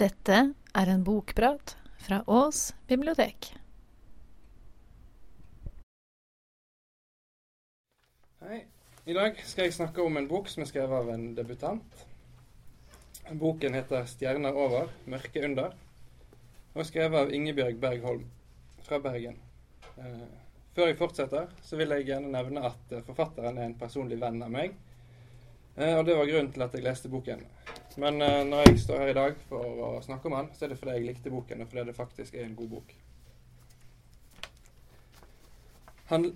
Dette er en bokprat fra Ås bibliotek. Hei. I dag skal jeg snakke om en bok som er skrevet av en debutant. Boken heter 'Stjerner over, mørke under' og er skrevet av Ingebjørg Bergholm fra Bergen. Eh, før jeg fortsetter, så vil jeg gjerne nevne at eh, forfatteren er en personlig venn av meg. Eh, og det var grunnen til at jeg leste boken. Men eh, når jeg står her i dag for å snakke om den, så er det fordi jeg likte boken, og fordi det faktisk er en god bok. Handl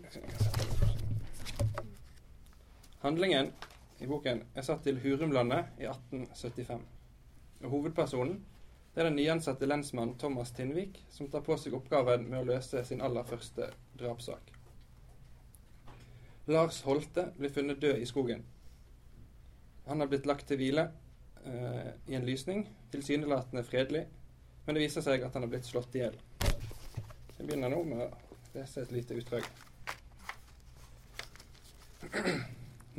Handlingen i boken er satt til Hurumlandet i 1875. Og hovedpersonen det er den nyansatte lensmannen Thomas Tinnvik, som tar på seg oppgaven med å løse sin aller første drapssak. Lars Holte blir funnet død i skogen. Han har blitt lagt til hvile eh, i en lysning, tilsynelatende fredelig, men det viser seg at han har blitt slått i hjel. Jeg begynner nå med å lese et lite utdrag.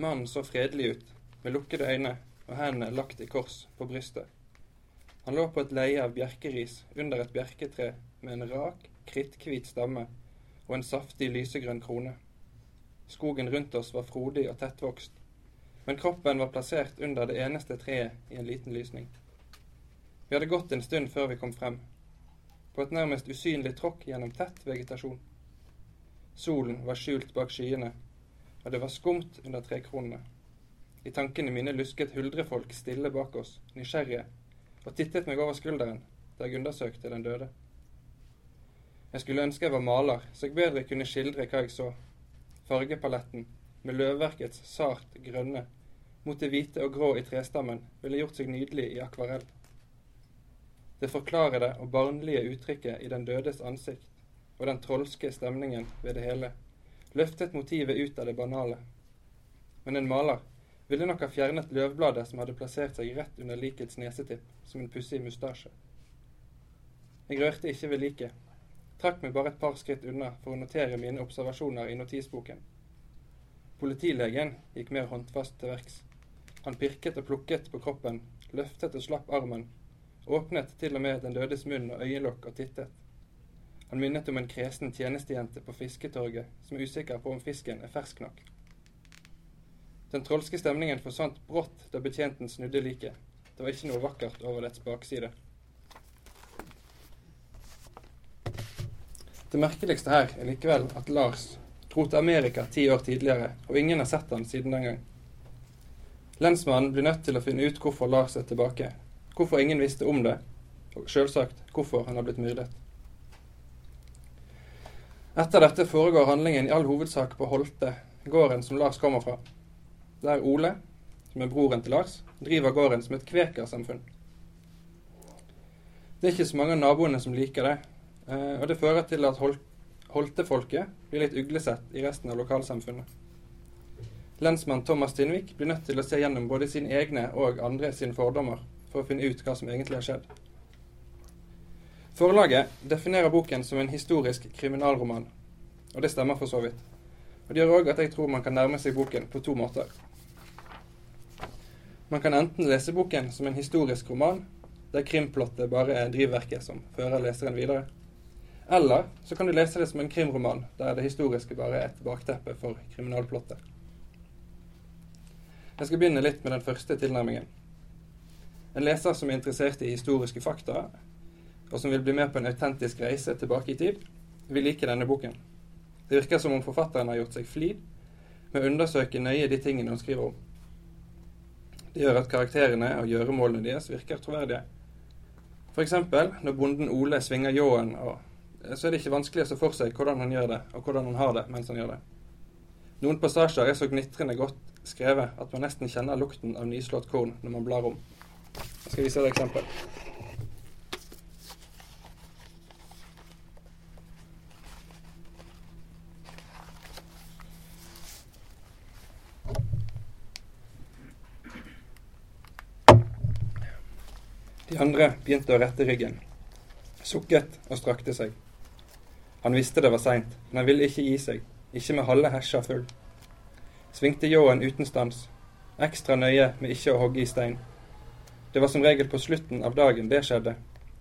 Mannen så fredelig ut, med lukkede øyne og hendene lagt i kors på brystet. Han lå på et leie av bjerkeris under et bjerketre med en rak, kritthvit stamme og en saftig lysegrønn krone. Skogen rundt oss var frodig og tettvokst, men kroppen var plassert under det eneste treet i en liten lysning. Vi hadde gått en stund før vi kom frem, på et nærmest usynlig tråkk gjennom tett vegetasjon. Solen var skjult bak skyene, og det var skumt under trekronene. I tankene mine lusket huldrefolk stille bak oss, nysgjerrige og tittet meg over skulderen da jeg undersøkte den døde. Jeg skulle ønske jeg var maler, så jeg bedre kunne skildre hva jeg så. Fargepaletten, med løvverkets sart grønne, mot det hvite og grå i trestammen, ville gjort seg nydelig i akvarell. Det forklarede og barnlige uttrykket i den dødes ansikt, og den trolske stemningen ved det hele, løftet motivet ut av det banale. Men en maler ville nok ha fjernet løvbladet som hadde plassert seg rett under likets nesetipp, som en pussig mustasje. Jeg rørte ikke ved liket, trakk meg bare et par skritt unna for å notere mine observasjoner i notisboken. Politilegen gikk mer håndfast til verks. Han pirket og plukket på kroppen, løftet og slapp armen, åpnet til og med den dødes munn og øyelokk og tittet. Han minnet om en kresen tjenestejente på fisketorget som er usikker på om fisken er fersk nok. Den trolske stemningen forsvant brått da betjenten snudde liket. Det var ikke noe vakkert over dets bakside. Det merkeligste her er likevel at Lars dro til Amerika ti år tidligere, og ingen har sett han siden den gang. Lensmannen blir nødt til å finne ut hvorfor Lars er tilbake, hvorfor ingen visste om det, og selvsagt hvorfor han har blitt myrdet. Etter dette foregår handlingen i all hovedsak på Holte, gården som Lars kommer fra der Ole, som er broren til Lars, driver gården som et kvekersamfunn. Det er ikke så mange av naboene som liker det, eh, og det fører til at Holte-folket blir litt uglesett i resten av lokalsamfunnet. Lensmann Thomas Tinnvik blir nødt til å se gjennom både sine egne og andre sine fordommer for å finne ut hva som egentlig har skjedd. Forlaget definerer boken som en historisk kriminalroman, og det stemmer for så vidt. Og Det gjør òg at jeg tror man kan nærme seg boken på to måter. Man kan enten lese boken som en historisk roman, der krimplottet bare er drivverket som fører leseren videre. Eller så kan du lese det som en krimroman, der det historiske bare er et bakteppe for kriminalplottet. Jeg skal begynne litt med den første tilnærmingen. En leser som er interessert i historiske fakta, og som vil bli med på en autentisk reise tilbake i tid, vil like denne boken. Det virker som om forfatteren har gjort seg flid med å undersøke nøye de tingene hun skriver om. Det gjør at karakterene og gjøremålene deres virker troverdige. F.eks. når bonden Ole svinger ljåen, så er det ikke vanskelig å se for seg hvordan han gjør det, og hvordan han har det mens han gjør det. Noen passasjer er så gnitrende godt skrevet at man nesten kjenner lukten av nyslått korn når man blar om. Jeg skal vise et eksempel. De andre begynte å rette ryggen. Sukket og strakte seg. Han visste det var seint, men han ville ikke gi seg, ikke med halve hesja full. Svingte ljåen uten stans, ekstra nøye med ikke å hogge i stein. Det var som regel på slutten av dagen det skjedde.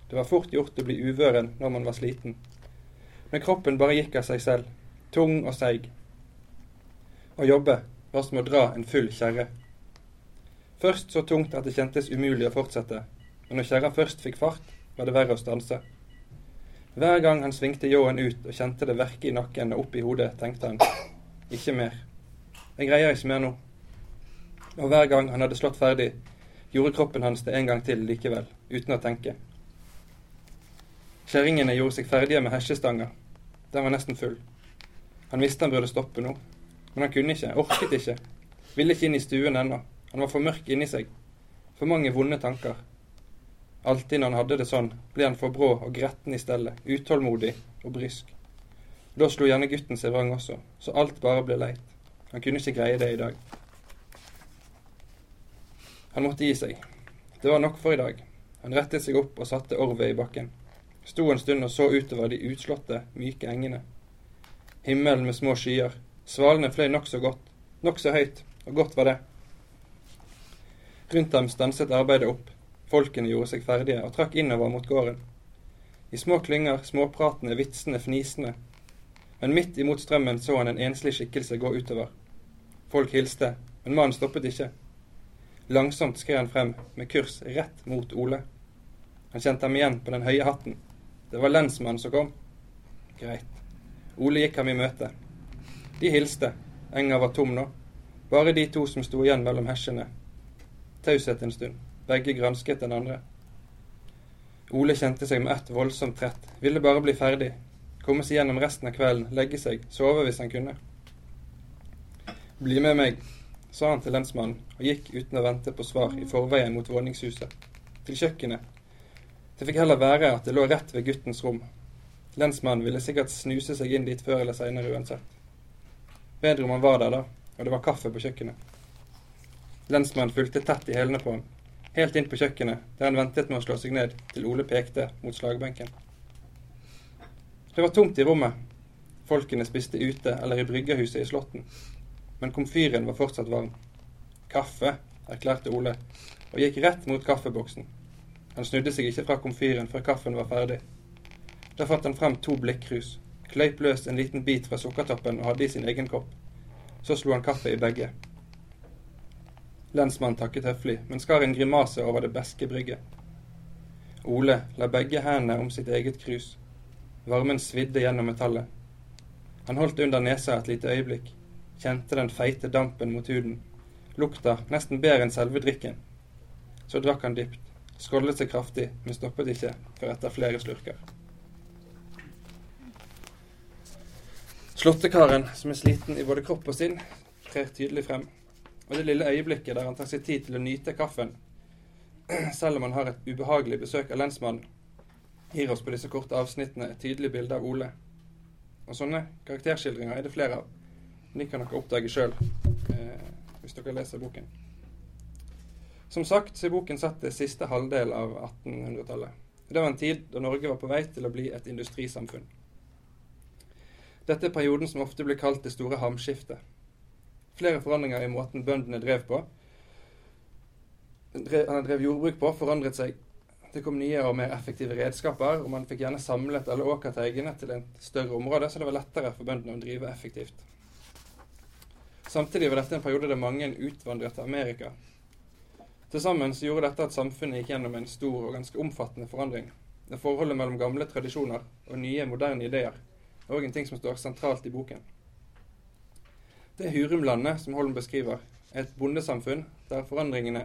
Det var fort gjort å bli uvøren når man var sliten. Men kroppen bare gikk av seg selv, tung og seig. Å jobbe var som å dra en full kjerre. Først så tungt at det kjentes umulig å fortsette, men når kjerra først fikk fart, var det verre å stanse. Hver gang han svingte ljåen ut og kjente det verke i nakken og opp i hodet, tenkte han ikke mer. Jeg greier ikke mer nå. Og hver gang han hadde slått ferdig, gjorde kroppen hans det en gang til likevel, uten å tenke. Kjerringene gjorde seg ferdige med hesjestanga. Den var nesten full. Han visste han burde stoppe nå, men han kunne ikke, orket ikke. Ville ikke inn i stuen ennå. Han var for mørk inni seg. For mange vonde tanker. Alltid når han hadde det sånn, ble han for brå og gretten i stellet, utålmodig og brysk. Da slo gjerne gutten seg vrang også, så alt bare ble leit. Han kunne ikke greie det i dag. Han måtte gi seg. Det var nok for i dag. Han rettet seg opp og satte orvet i bakken. Sto en stund og så utover de utslåtte, myke engene. Himmelen med små skyer. Svalene fløy nokså godt, nokså høyt, og godt var det. Rundt ham stanset arbeidet opp. Folkene gjorde seg ferdige og trakk innover mot gården. I små klynger, småpratende, vitsende, fnisende. Men midt imot strømmen så han en enslig skikkelse gå utover. Folk hilste, men mannen stoppet ikke. Langsomt skred han frem, med kurs rett mot Ole. Han kjente ham igjen på den høye hatten. Det var lensmannen som kom. Greit. Ole gikk ham i møte. De hilste. Enga var tom nå. Bare de to som sto igjen mellom hesjene, taushet en stund. Begge gransket den andre. Ole kjente seg med ett voldsomt trett. Ville bare bli ferdig. Komme seg gjennom resten av kvelden, legge seg, sove hvis han kunne. Bli med meg, sa han til lensmannen, og gikk uten å vente på svar i forveien mot våningshuset. Til kjøkkenet. Det fikk heller være at det lå rett ved guttens rom. Lensmannen ville sikkert snuse seg inn dit før eller seinere uansett. Bedre om han var der da, og det var kaffe på kjøkkenet. Lensmannen fulgte tett i hælene på ham, helt inn på kjøkkenet, der han ventet med å slå seg ned til Ole pekte mot slagbenken. Det var tomt i rommet. Folkene spiste ute eller i bryggerhuset i Slåtten. Men komfyren var fortsatt varm. Kaffe, erklærte Ole, og gikk rett mot kaffeboksen. Han snudde seg ikke fra komfyren før kaffen var ferdig. Da fant han frem to blikkrus, kløyp løs en liten bit fra sukkertoppen og hadde i sin egen kopp. Så slo han kaffe i begge. Lensmannen takket høflig, men skar en grimase over det beske brygget. Ole la begge hendene om sitt eget krus. Varmen svidde gjennom metallet. Han holdt under nesa et lite øyeblikk, kjente den feite dampen mot huden. Lukta nesten bedre enn selve drikken. Så drakk han dypt, skålet seg kraftig, men stoppet ikke før etter flere slurker. Slåttekaren, som er sliten i både kropp og sinn, trer tydelig frem. Og det lille øyeblikket der han tar seg tid til å nyte kaffen, selv om han har et ubehagelig besøk av lensmannen, gir oss på disse korte avsnittene et tydelig bilde av Ole. Og sånne karakterskildringer er det flere av. De kan dere oppdage sjøl eh, hvis dere leser boken. Som sagt så er boken satt til siste halvdel av 1800-tallet. Det var en tid da Norge var på vei til å bli et industrisamfunn. Dette er perioden som ofte blir kalt det store hamskiftet flere forandringer i måten bøndene drev på. Han drev jordbruk på, forandret seg. Det kom nye og mer effektive redskaper, og man fikk gjerne samlet alle åkerteigene til et større område, så det var lettere for bøndene å drive effektivt. Samtidig var dette en periode der mange utvandret til Amerika. Til sammen gjorde dette at samfunnet gikk gjennom en stor og ganske omfattende forandring. Det forholdet mellom gamle tradisjoner og nye, moderne ideer er òg en ting som står sentralt i boken. Det Hurumlandet som Holm beskriver, er et bondesamfunn der forandringene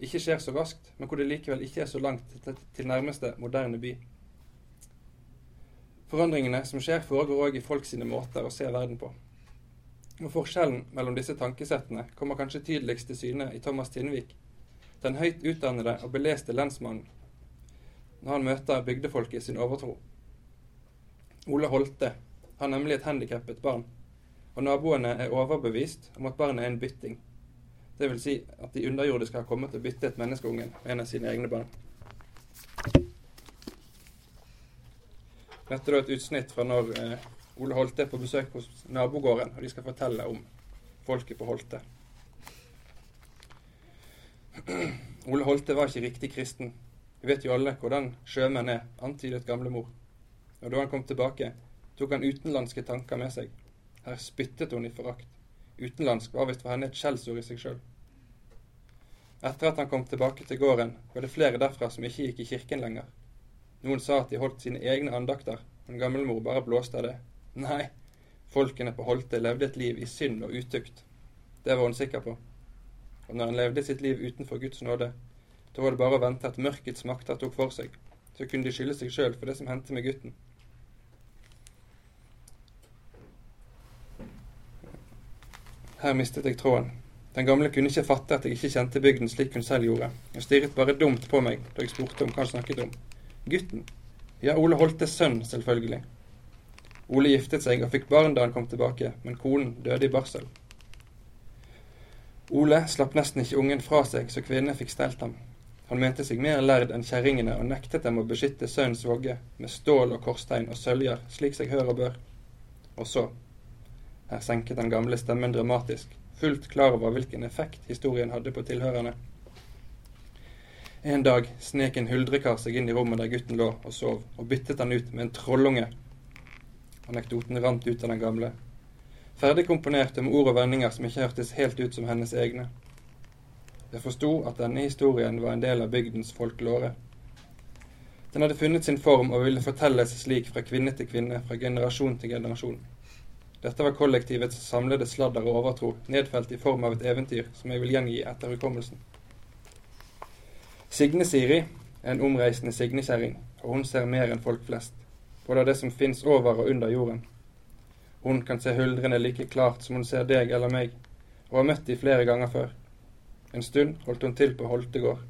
ikke skjer så raskt, men hvor det likevel ikke er så langt til nærmeste moderne by. Forandringene som skjer, foregår òg i folk sine måter å se verden på. Og Forskjellen mellom disse tankesettene kommer kanskje tydeligst til syne i Thomas Tinnvik, den høyt utdannede og beleste lensmannen, når han møter bygdefolket sin overtro. Ole Holte har nemlig et handikappet barn og naboene er overbevist om at barnet er en bytting. Det vil si at de underjordiske har kommet og byttet menneskeungen med en av sine egne barn. Dette er et utsnitt fra når eh, Ole Holte er på besøk hos nabogården, og de skal fortelle om folket på Holte. Ole Holte var ikke riktig kristen. Vi vet jo alle hvordan sjømenn er, antydet gamlemor. Og da han kom tilbake, tok han utenlandske tanker med seg. Her spyttet hun i forakt. Utenlandsk var visst for henne et skjellsord i seg sjøl. Etter at han kom tilbake til gården, var det flere derfra som ikke gikk i kirken lenger. Noen sa at de holdt sine egne andakter, men gammelmor bare blåste av det. Nei, folkene på Holte levde et liv i synd og utukt. Det var hun sikker på. Og når han levde sitt liv utenfor Guds nåde, da var det bare å vente at mørkets makter tok for seg. Så kunne de skylde seg sjøl for det som hendte med gutten. Her mistet jeg tråden. Den gamle kunne ikke fatte at jeg ikke kjente bygden slik hun selv gjorde. Hun stirret bare dumt på meg da jeg spurte om hva han snakket om. Gutten? Ja, Ole Holtes sønn, selvfølgelig. Ole giftet seg og fikk barn da han kom tilbake, men konen døde i barsel. Ole slapp nesten ikke ungen fra seg, så kvinnene fikk stelt ham. Han mente seg mer lærd enn kjerringene og nektet dem å beskytte sønnens vogge med stål og korstein og søljer, slik seg hør og bør. Og så Her senket den gamle stemmen dramatisk, fullt klar over hvilken effekt historien hadde på tilhørerne. En dag snek en huldrekar seg inn i rommet der gutten lå og sov, og byttet han ut med en trollunge. Anekdoten rant ut av den gamle. Ferdig komponert med ord og vendinger som ikke hørtes helt ut som hennes egne. Jeg forsto at denne historien var en del av bygdens folklore. Den hadde funnet sin form og ville fortelles slik fra kvinne til kvinne, fra generasjon til generasjon. Dette var kollektivets samlede sladder og overtro, nedfelt i form av et eventyr som jeg vil gjengi etter hukommelsen. Signe Siri er en omreisende signekjerring, og hun ser mer enn folk flest, både det som fins over og under jorden. Hun kan se huldrene like klart som hun ser deg eller meg, og har møtt de flere ganger før. En stund holdt hun til på Holtegård.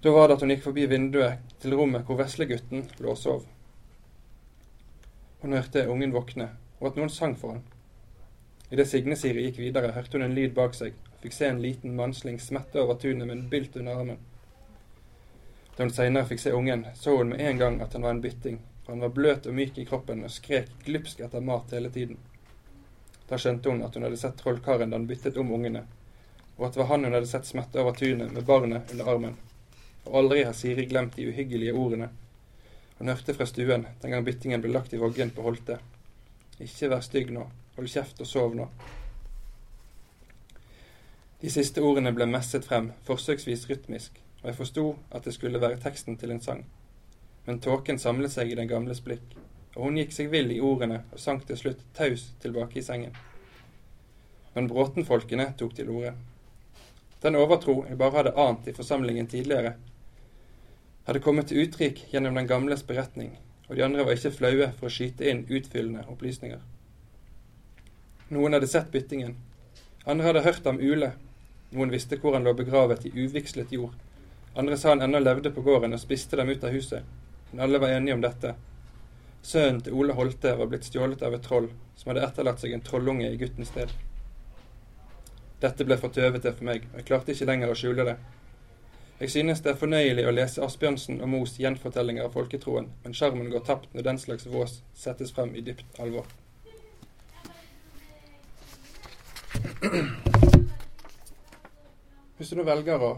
Da var det at hun gikk forbi vinduet til rommet hvor veslegutten lå og sov. Hun hørte ungen våkne, og at noen sang for ham. Idet Signe-Siri gikk videre, hørte hun en lyd bak seg, og fikk se en liten mannsling smette over tunet med en bylt under armen. Da hun seinere fikk se ungen, så hun med en gang at han var en bytting, for han var bløt og myk i kroppen og skrek glupsk etter mat hele tiden. Da skjønte hun at hun hadde sett trollkaren da han byttet om ungene, og at det var han hun hadde sett smette over tunet med barnet under armen. Og aldri har Siri glemt de uhyggelige ordene. Hun hørte fra stuen den gang byttingen ble lagt i voggen på Holte. Ikke vær stygg nå, hold kjeft og sov nå. De siste ordene ble messet frem, forsøksvis rytmisk, og jeg forsto at det skulle være teksten til en sang. Men tåken samlet seg i den gamles blikk, og hun gikk seg vill i ordene og sank til slutt taus tilbake i sengen. Men Bråten-folkene tok til orde. Den overtro jeg bare hadde ant i forsamlingen tidligere, hadde kommet til uttrykk gjennom den gamles beretning, og de andre var ikke flaue for å skyte inn utfyllende opplysninger. Noen hadde sett byttingen. Andre hadde hørt ham ule. Noen visste hvor han lå begravet i uvigslet jord. Andre sa han ennå levde på gården og spiste dem ut av huset. Men alle var enige om dette. Sønnen til Ole Holte var blitt stjålet av et troll som hadde etterlatt seg en trollunge i guttens sted. Dette ble for tøvete for meg, og jeg klarte ikke lenger å skjule det. Jeg synes det er fornøyelig å lese Asbjørnsen og Moes gjenfortellinger av folketroen, men sjarmen går tapt når den slags vås settes frem i dypt alvor. Hvis du nå velger å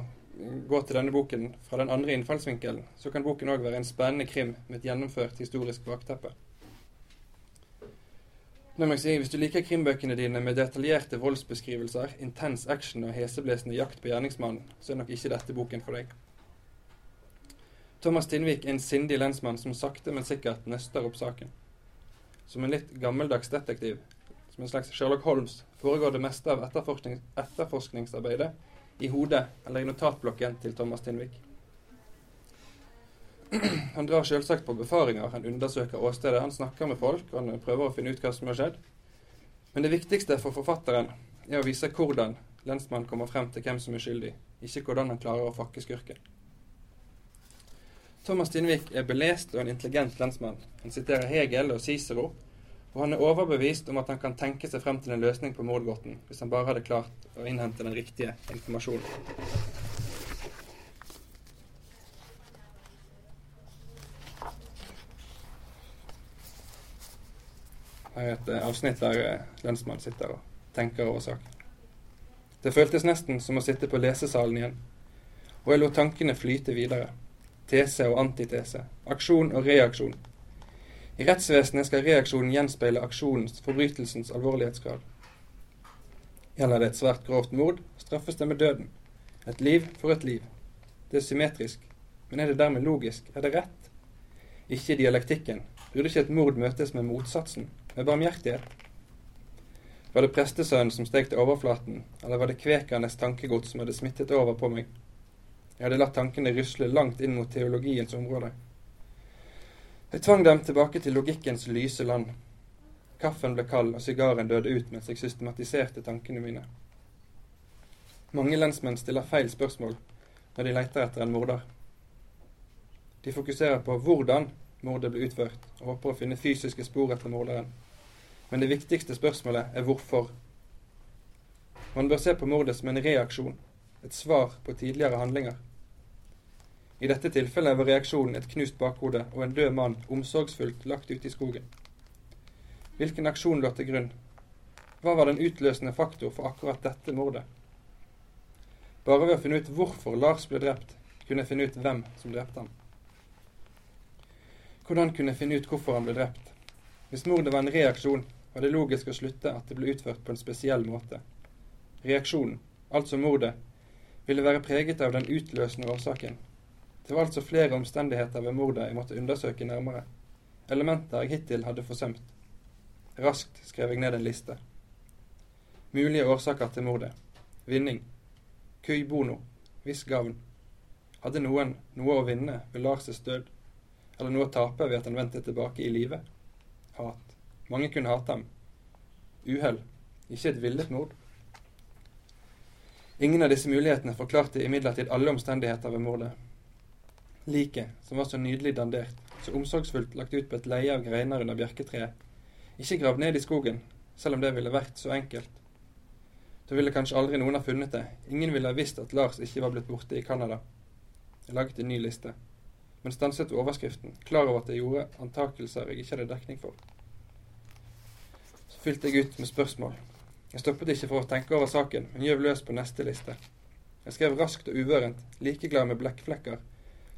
gå til denne boken fra den andre innfallsvinkelen, så kan boken òg være en spennende krim med et gjennomført historisk bakteppe. Må jeg si, Hvis du liker krimbøkene dine med detaljerte voldsbeskrivelser, intens action og heseblesende jakt på gjerningsmannen, så er nok ikke dette boken for deg. Thomas Tinnvik er en sindig lensmann som sakte, men sikkert nøster opp saken. Som en litt gammeldags detektiv, som en slags Sherlock Holmes, foregår det meste av etterforsknings etterforskningsarbeidet i hodet eller i notatblokken til Thomas Tinnvik. Han drar selvsagt på befaringer, han undersøker åstedet, han snakker med folk, og han prøver å finne ut hva som har skjedd. Men det viktigste for forfatteren er å vise hvordan lensmannen kommer frem til hvem som er skyldig, ikke hvordan han klarer å fakke skurken. Thomas Tinvik er belest og en intelligent lensmann. Han siterer Hegel og Cicero, og han er overbevist om at han kan tenke seg frem til en løsning på mordgåten hvis han bare hadde klart å innhente den riktige informasjonen. Er et eh, avsnitt der lønnsmann sitter og tenker over saken. Det føltes nesten som å sitte på lesesalen igjen. og jeg lot tankene flyte videre. Tese og antitese, aksjon og reaksjon. I rettsvesenet skal reaksjonen gjenspeile aksjonens, forbrytelsens alvorlighetsgrad. Gjelder det et svært grovt mord, straffes det med døden. Et liv for et liv. Det er symmetrisk. Men er det dermed logisk? Er det rett? Ikke i dialektikken. Burde ikke et mord møtes med motsatsen, med barmhjertighet? Var det prestesønnen som steg til overflaten, eller var det kvekernes tankegods som hadde smittet over på meg? Jeg hadde latt tankene rusle langt inn mot teologiens område. Jeg tvang dem tilbake til logikkens lyse land. Kaffen ble kald, og sigaren døde ut mens jeg systematiserte tankene mine. Mange lensmenn stiller feil spørsmål når de leter etter en morder. De fokuserer på hvordan mordet ble utført, og håper å finne fysiske spor etter morderen. Men det viktigste spørsmålet er hvorfor. Man bør se på mordet som en reaksjon, et svar på tidligere handlinger. I dette tilfellet var reaksjonen et knust bakhode og en død mann omsorgsfullt lagt ut i skogen. Hvilken aksjon lå til grunn? Hva var den utløsende faktor for akkurat dette mordet? Bare ved å finne ut hvorfor Lars ble drept, kunne jeg finne ut hvem som drepte ham. Hvordan kunne jeg finne ut hvorfor han ble drept? Hvis mordet var en reaksjon, var det logisk å slutte at det ble utført på en spesiell måte. Reaksjonen, altså mordet, ville være preget av den utløsende årsaken. Det var altså flere omstendigheter ved mordet jeg måtte undersøke nærmere. Elementer jeg hittil hadde forsømt. Raskt skrev jeg ned en liste. Mulige årsaker til mordet. Vinning. Cui bono. Viss gavn. Hadde noen noe å vinne ved Lars' død? Eller noe å tape ved at han vendte tilbake i live? Hat. Mange kunne hate ham. Uhell. Ikke et villet mord. Ingen av disse mulighetene forklarte imidlertid alle omstendigheter ved mordet. Liket, som var så nydelig dandert, så omsorgsfullt lagt ut på et leie av greiner under bjerketreet, ikke grav ned i skogen, selv om det ville vært så enkelt. Da ville kanskje aldri noen ha funnet det. Ingen ville ha visst at Lars ikke var blitt borte i Canada. Jeg laget en ny liste, men stanset overskriften, klar over at jeg gjorde antakelser jeg ikke hadde dekning for. Fylte jeg ut med spørsmål. Jeg stoppet ikke for å tenke over saken, men gjøv løs på neste liste. Jeg skrev raskt og uvørent, like glad med blekkflekker.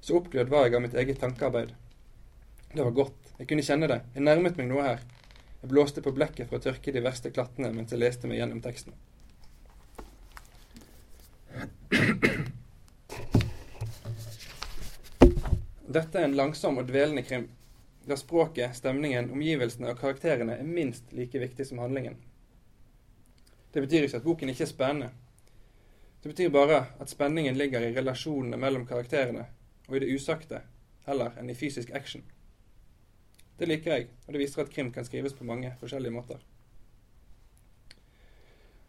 Så oppglødd var jeg av mitt eget tankearbeid. Det var godt. Jeg kunne kjenne det. Jeg nærmet meg noe her. Jeg blåste på blekket for å tørke de verste klattene mens jeg leste meg gjennom teksten. Dette er en langsom og dvelende krim, der språket, stemningen, omgivelsene og karakterene er minst like viktig som handlingen. Det betyr ikke at boken ikke er spennende. Det betyr bare at spenningen ligger i relasjonene mellom karakterene og i det usagte, heller enn i fysisk action. Det liker jeg, og det viser at krim kan skrives på mange forskjellige måter.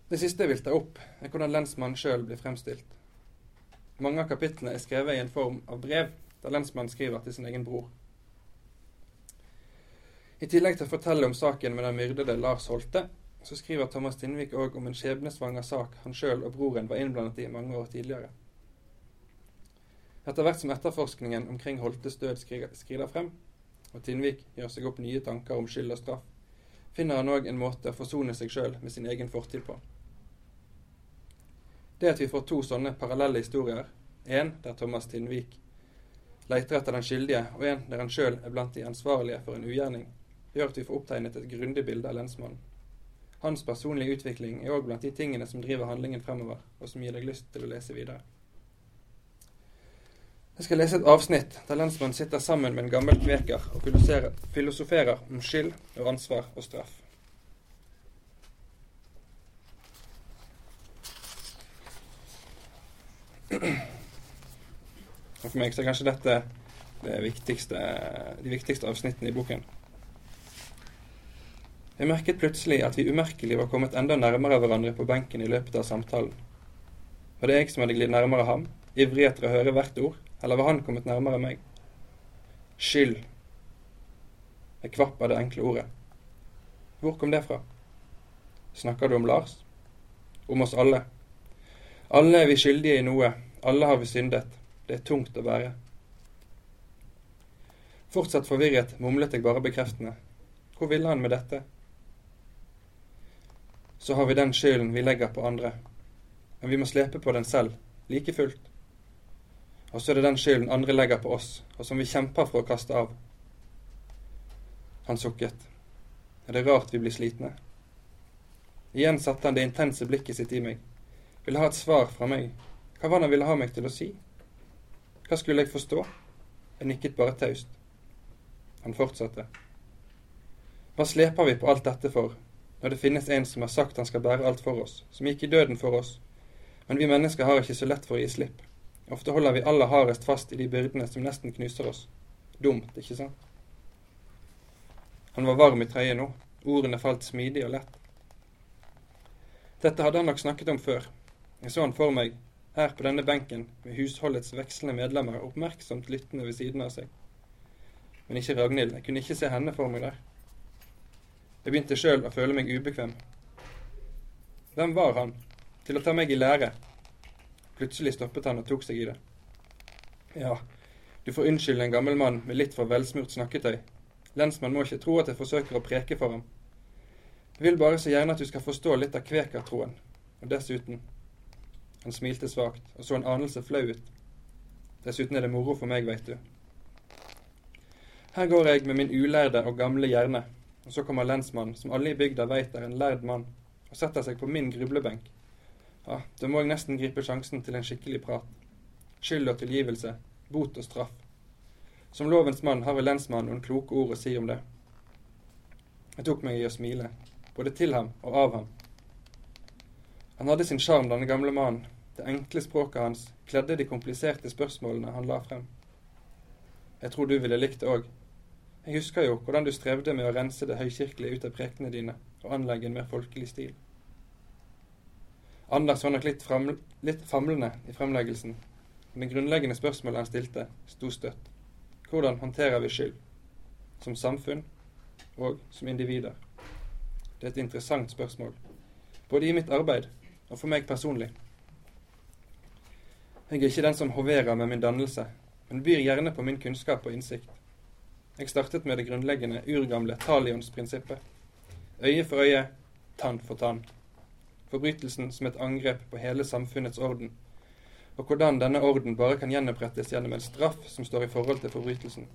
Det siste jeg vil ta opp, er hvordan lensmannen sjøl blir fremstilt. Mange av kapitlene er skrevet i en form av brev, der lensmannen skriver til sin egen bror. I tillegg til å fortelle om saken med den myrdede Lars Holte, så skriver Thomas Tinnvik òg om en skjebnesvanger sak han sjøl og broren var innblandet i mange år tidligere. Etter hvert som etterforskningen omkring Holtes død skrider frem, og Tinnvik gjør seg opp nye tanker om skyld og straff, finner han òg en måte å forsone seg sjøl med sin egen fortid på. Det at vi får to sånne parallelle historier, en der Thomas Tinnvik leter etter den skyldige, og en der han sjøl er blant de ansvarlige for en ugjerning, gjør at vi får opptegnet et grundig bilde av lensmannen. Hans personlige utvikling er òg blant de tingene som driver handlingen fremover, og som gir deg lyst til å lese videre. Jeg skal lese et avsnitt der lensmannen sitter sammen med en gammel kveker og filosoferer om skyld og ansvar og straff. For meg så er kanskje dette det viktigste, de viktigste avsnittene i boken. Jeg merket plutselig at vi umerkelig var kommet enda nærmere hverandre på benken i løpet av samtalen. Var det jeg som hadde glidd nærmere ham, ivrig etter å høre hvert ord? Eller var han kommet nærmere meg? Skyld. Jeg kvapp av det enkle ordet. Hvor kom det fra? Snakker du om Lars? Om oss alle? Alle er vi skyldige i noe, alle har vi syndet. Det er tungt å være. Fortsatt forvirret mumlet jeg bare bekreftende. Hvor ville han med dette? Så har vi den skylden vi legger på andre. Men vi må slepe på den selv, like fullt. og så er det den skylden andre legger på oss, og som vi kjemper for å kaste av. Han sukket. Er det rart vi blir slitne? Igjen satte han det intense blikket sitt i meg. Ville ha et svar fra meg. Hva var det han ville ha meg til å si? Hva skulle jeg forstå? Jeg nikket bare taust. Han fortsatte. Hva sleper vi på alt dette for, når det finnes en som har sagt han skal bære alt for oss, som gikk i døden for oss, men vi mennesker har ikke så lett for å gi slipp. Ofte holder vi aller hardest fast i de byrdene som nesten knuser oss. Dumt, ikke sant? Han var varm i trøyet nå. Ordene falt smidig og lett. Dette hadde han nok snakket om før. Jeg så han for meg, her på denne benken, med husholdets vekslende medlemmer oppmerksomt lyttende ved siden av seg. Men ikke Ragnhild. Jeg kunne ikke se henne for meg der. Jeg begynte sjøl å føle meg ubekvem. Hvem var han? Til å ta meg i lære? Plutselig stoppet han og tok seg i det. Ja, du får unnskylde en gammel mann med litt for velsmurt snakketøy. Lensmann må ikke tro at jeg forsøker å preke for ham. Jeg vil bare så gjerne at du skal forstå litt av kvekertroen. Og dessuten Han smilte svakt og så en anelse flau ut. Dessuten er det moro for meg, veit du. Her går jeg med min ulærde og gamle hjerne, og så kommer lensmannen, som alle i bygda veit er en lærd mann, og setter seg på min grublebenk. Ja, da må jeg nesten gripe sjansen til en skikkelig prat. Skyld og tilgivelse, bot og straff. Som lovens mann har vel lensmannen noen kloke ord å si om det. Jeg tok meg i å smile, både til ham og av ham. Han hadde sin sjarm, denne gamle mannen. Det enkle språket hans kledde de kompliserte spørsmålene han la frem. Jeg tror du ville likt det òg. Jeg husker jo hvordan du strevde med å rense det høykirkelige ut av prekene dine og anlegge en mer folkelig stil. Anders var nok litt, fram, litt famlende i fremleggelsen, men det grunnleggende spørsmålet han stilte, sto støtt. Hvordan håndterer vi skyld? Som samfunn og som individer? Det er et interessant spørsmål, både i mitt arbeid og for meg personlig. Jeg er ikke den som hoverer med min dannelse, men byr gjerne på min kunnskap og innsikt. Jeg startet med det grunnleggende, urgamle talionsprinsippet. Øye for øye, tann for tann forbrytelsen som et angrep på hele samfunnets orden, og hvordan denne orden bare kan gjenopprettes gjennom en straff som står i forhold til forbrytelsen.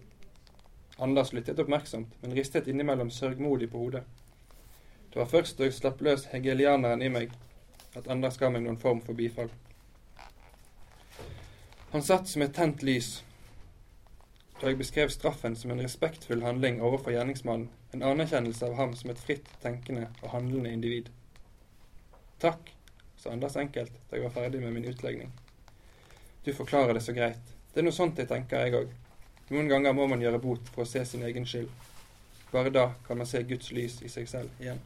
Anders lyttet oppmerksomt, men ristet innimellom sørgmodig på hodet. Det var først da jeg slapp løs hegelianeren i meg, at Anders ga meg noen form for bifall. Han satt som et tent lys da jeg beskrev straffen som en respektfull handling overfor gjerningsmannen, en anerkjennelse av ham som et fritt tenkende og handlende individ. Takk, sa Anders enkelt da jeg var ferdig med min utlegning. Du forklarer det så greit. Det er noe sånt jeg tenker, jeg òg. Noen ganger må man gjøre bot for å se sin egen skyld. Bare da kan man se Guds lys i seg selv igjen.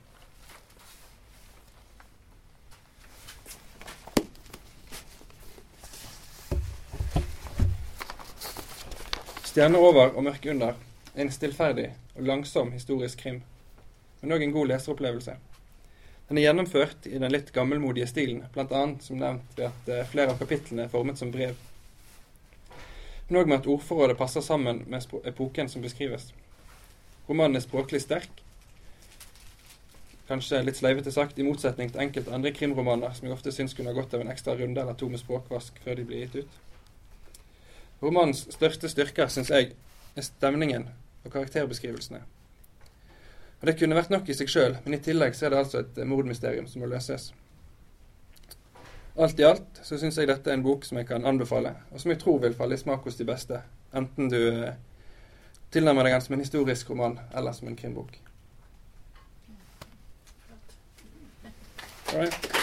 Stjerne over og mørke under er en stillferdig og langsom historisk krim, men òg en god leseropplevelse. Den er gjennomført i den litt gammelmodige stilen, bl.a. som nevnt ved at eh, flere av kapitlene er formet som brev. Men òg med at ordforrådet passer sammen med epoken som beskrives. Romanen er språklig sterk, kanskje litt sleivete sagt, i motsetning til enkelte andre krimromaner som jeg ofte syns kunne ha gått av en ekstra runde eller to med språkvask før de blir gitt ut. Romanens største styrker, syns jeg, er stemningen og karakterbeskrivelsene. Og Det kunne vært nok i seg sjøl, men i tillegg så er det altså et mordmysterium som må løses. Alt i alt så syns jeg dette er en bok som jeg kan anbefale, og som jeg tror vil falle i smak hos de beste. Enten du eh, tilnærmer deg den som en historisk roman eller som en krimbok. All right.